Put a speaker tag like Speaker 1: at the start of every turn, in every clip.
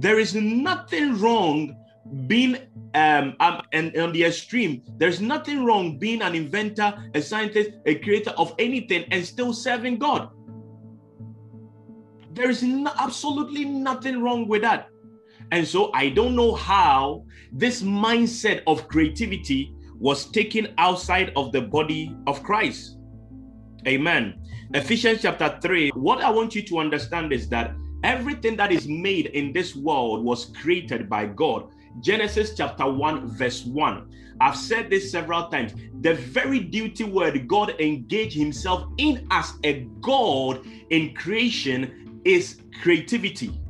Speaker 1: There is nothing wrong being um, um and on the extreme. There's nothing wrong being an inventor a scientist a creator of anything and still serving god. There is no, absolutely nothing wrong with that. And so i don't know how this mindset of creativity was taken outside of the body of christ. Amen. Ephesians chapter 3 what i want you to understand is that everything that is made in this world was created by god Genesis chapter 1, verse 1. I've said this several times. The very duty word God engaged himself in as a God in creation is creativity.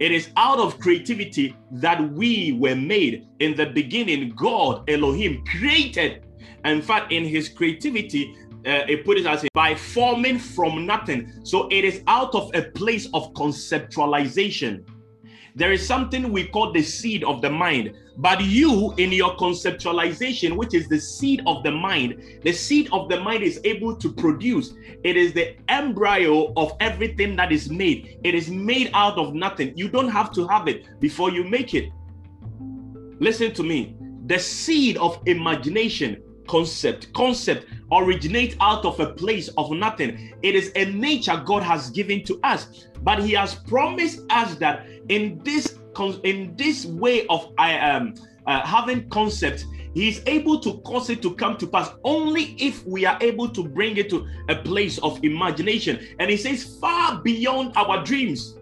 Speaker 1: It is out of creativity that we were made. In the beginning, God, Elohim, created. In fact, in his creativity, uh, it put it as by forming from nothing. So it is out of a place of conceptualization there is something we call the seed of the mind. But you, in your conceptualization, which is the seed of the mind, the seed of the mind is able to produce. It is the embryo of everything that is made. It is made out of nothing. You don't have to have it before you make it. Listen to me. The seed of imagination, concept, concept originate out of a place of nothing. It is a nature God has given to us. But He has promised us that in this in this way of I am uh, having concept, He is able to cause it to come to pass only if we are able to bring it to a place of imagination. And He says, far beyond our dreams.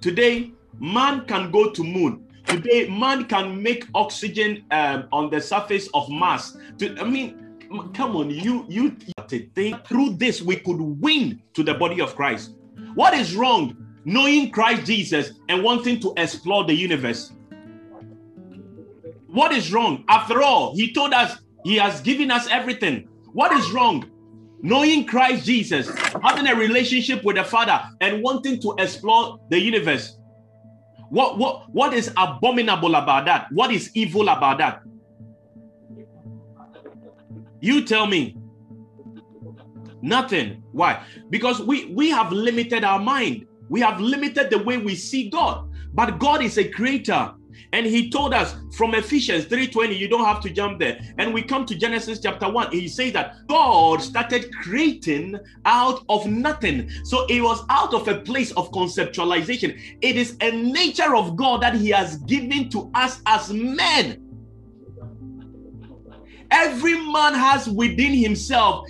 Speaker 1: Today, man can go to moon. Today, man can make oxygen um, on the surface of Mars. To, I mean, come on, you you to think through this we could win to the body of Christ. What is wrong? Knowing Christ Jesus and wanting to explore the universe. What is wrong? After all, he told us he has given us everything. What is wrong? Knowing Christ Jesus, having a relationship with the Father, and wanting to explore the universe. What what what is abominable about that? What is evil about that? You tell me. Nothing. Why? Because we we have limited our mind. We have limited the way we see God. But God is a creator. And he told us from Ephesians 3:20, you don't have to jump there. And we come to Genesis chapter 1. He says that God started creating out of nothing. So it was out of a place of conceptualization. It is a nature of God that he has given to us as men. Every man has within himself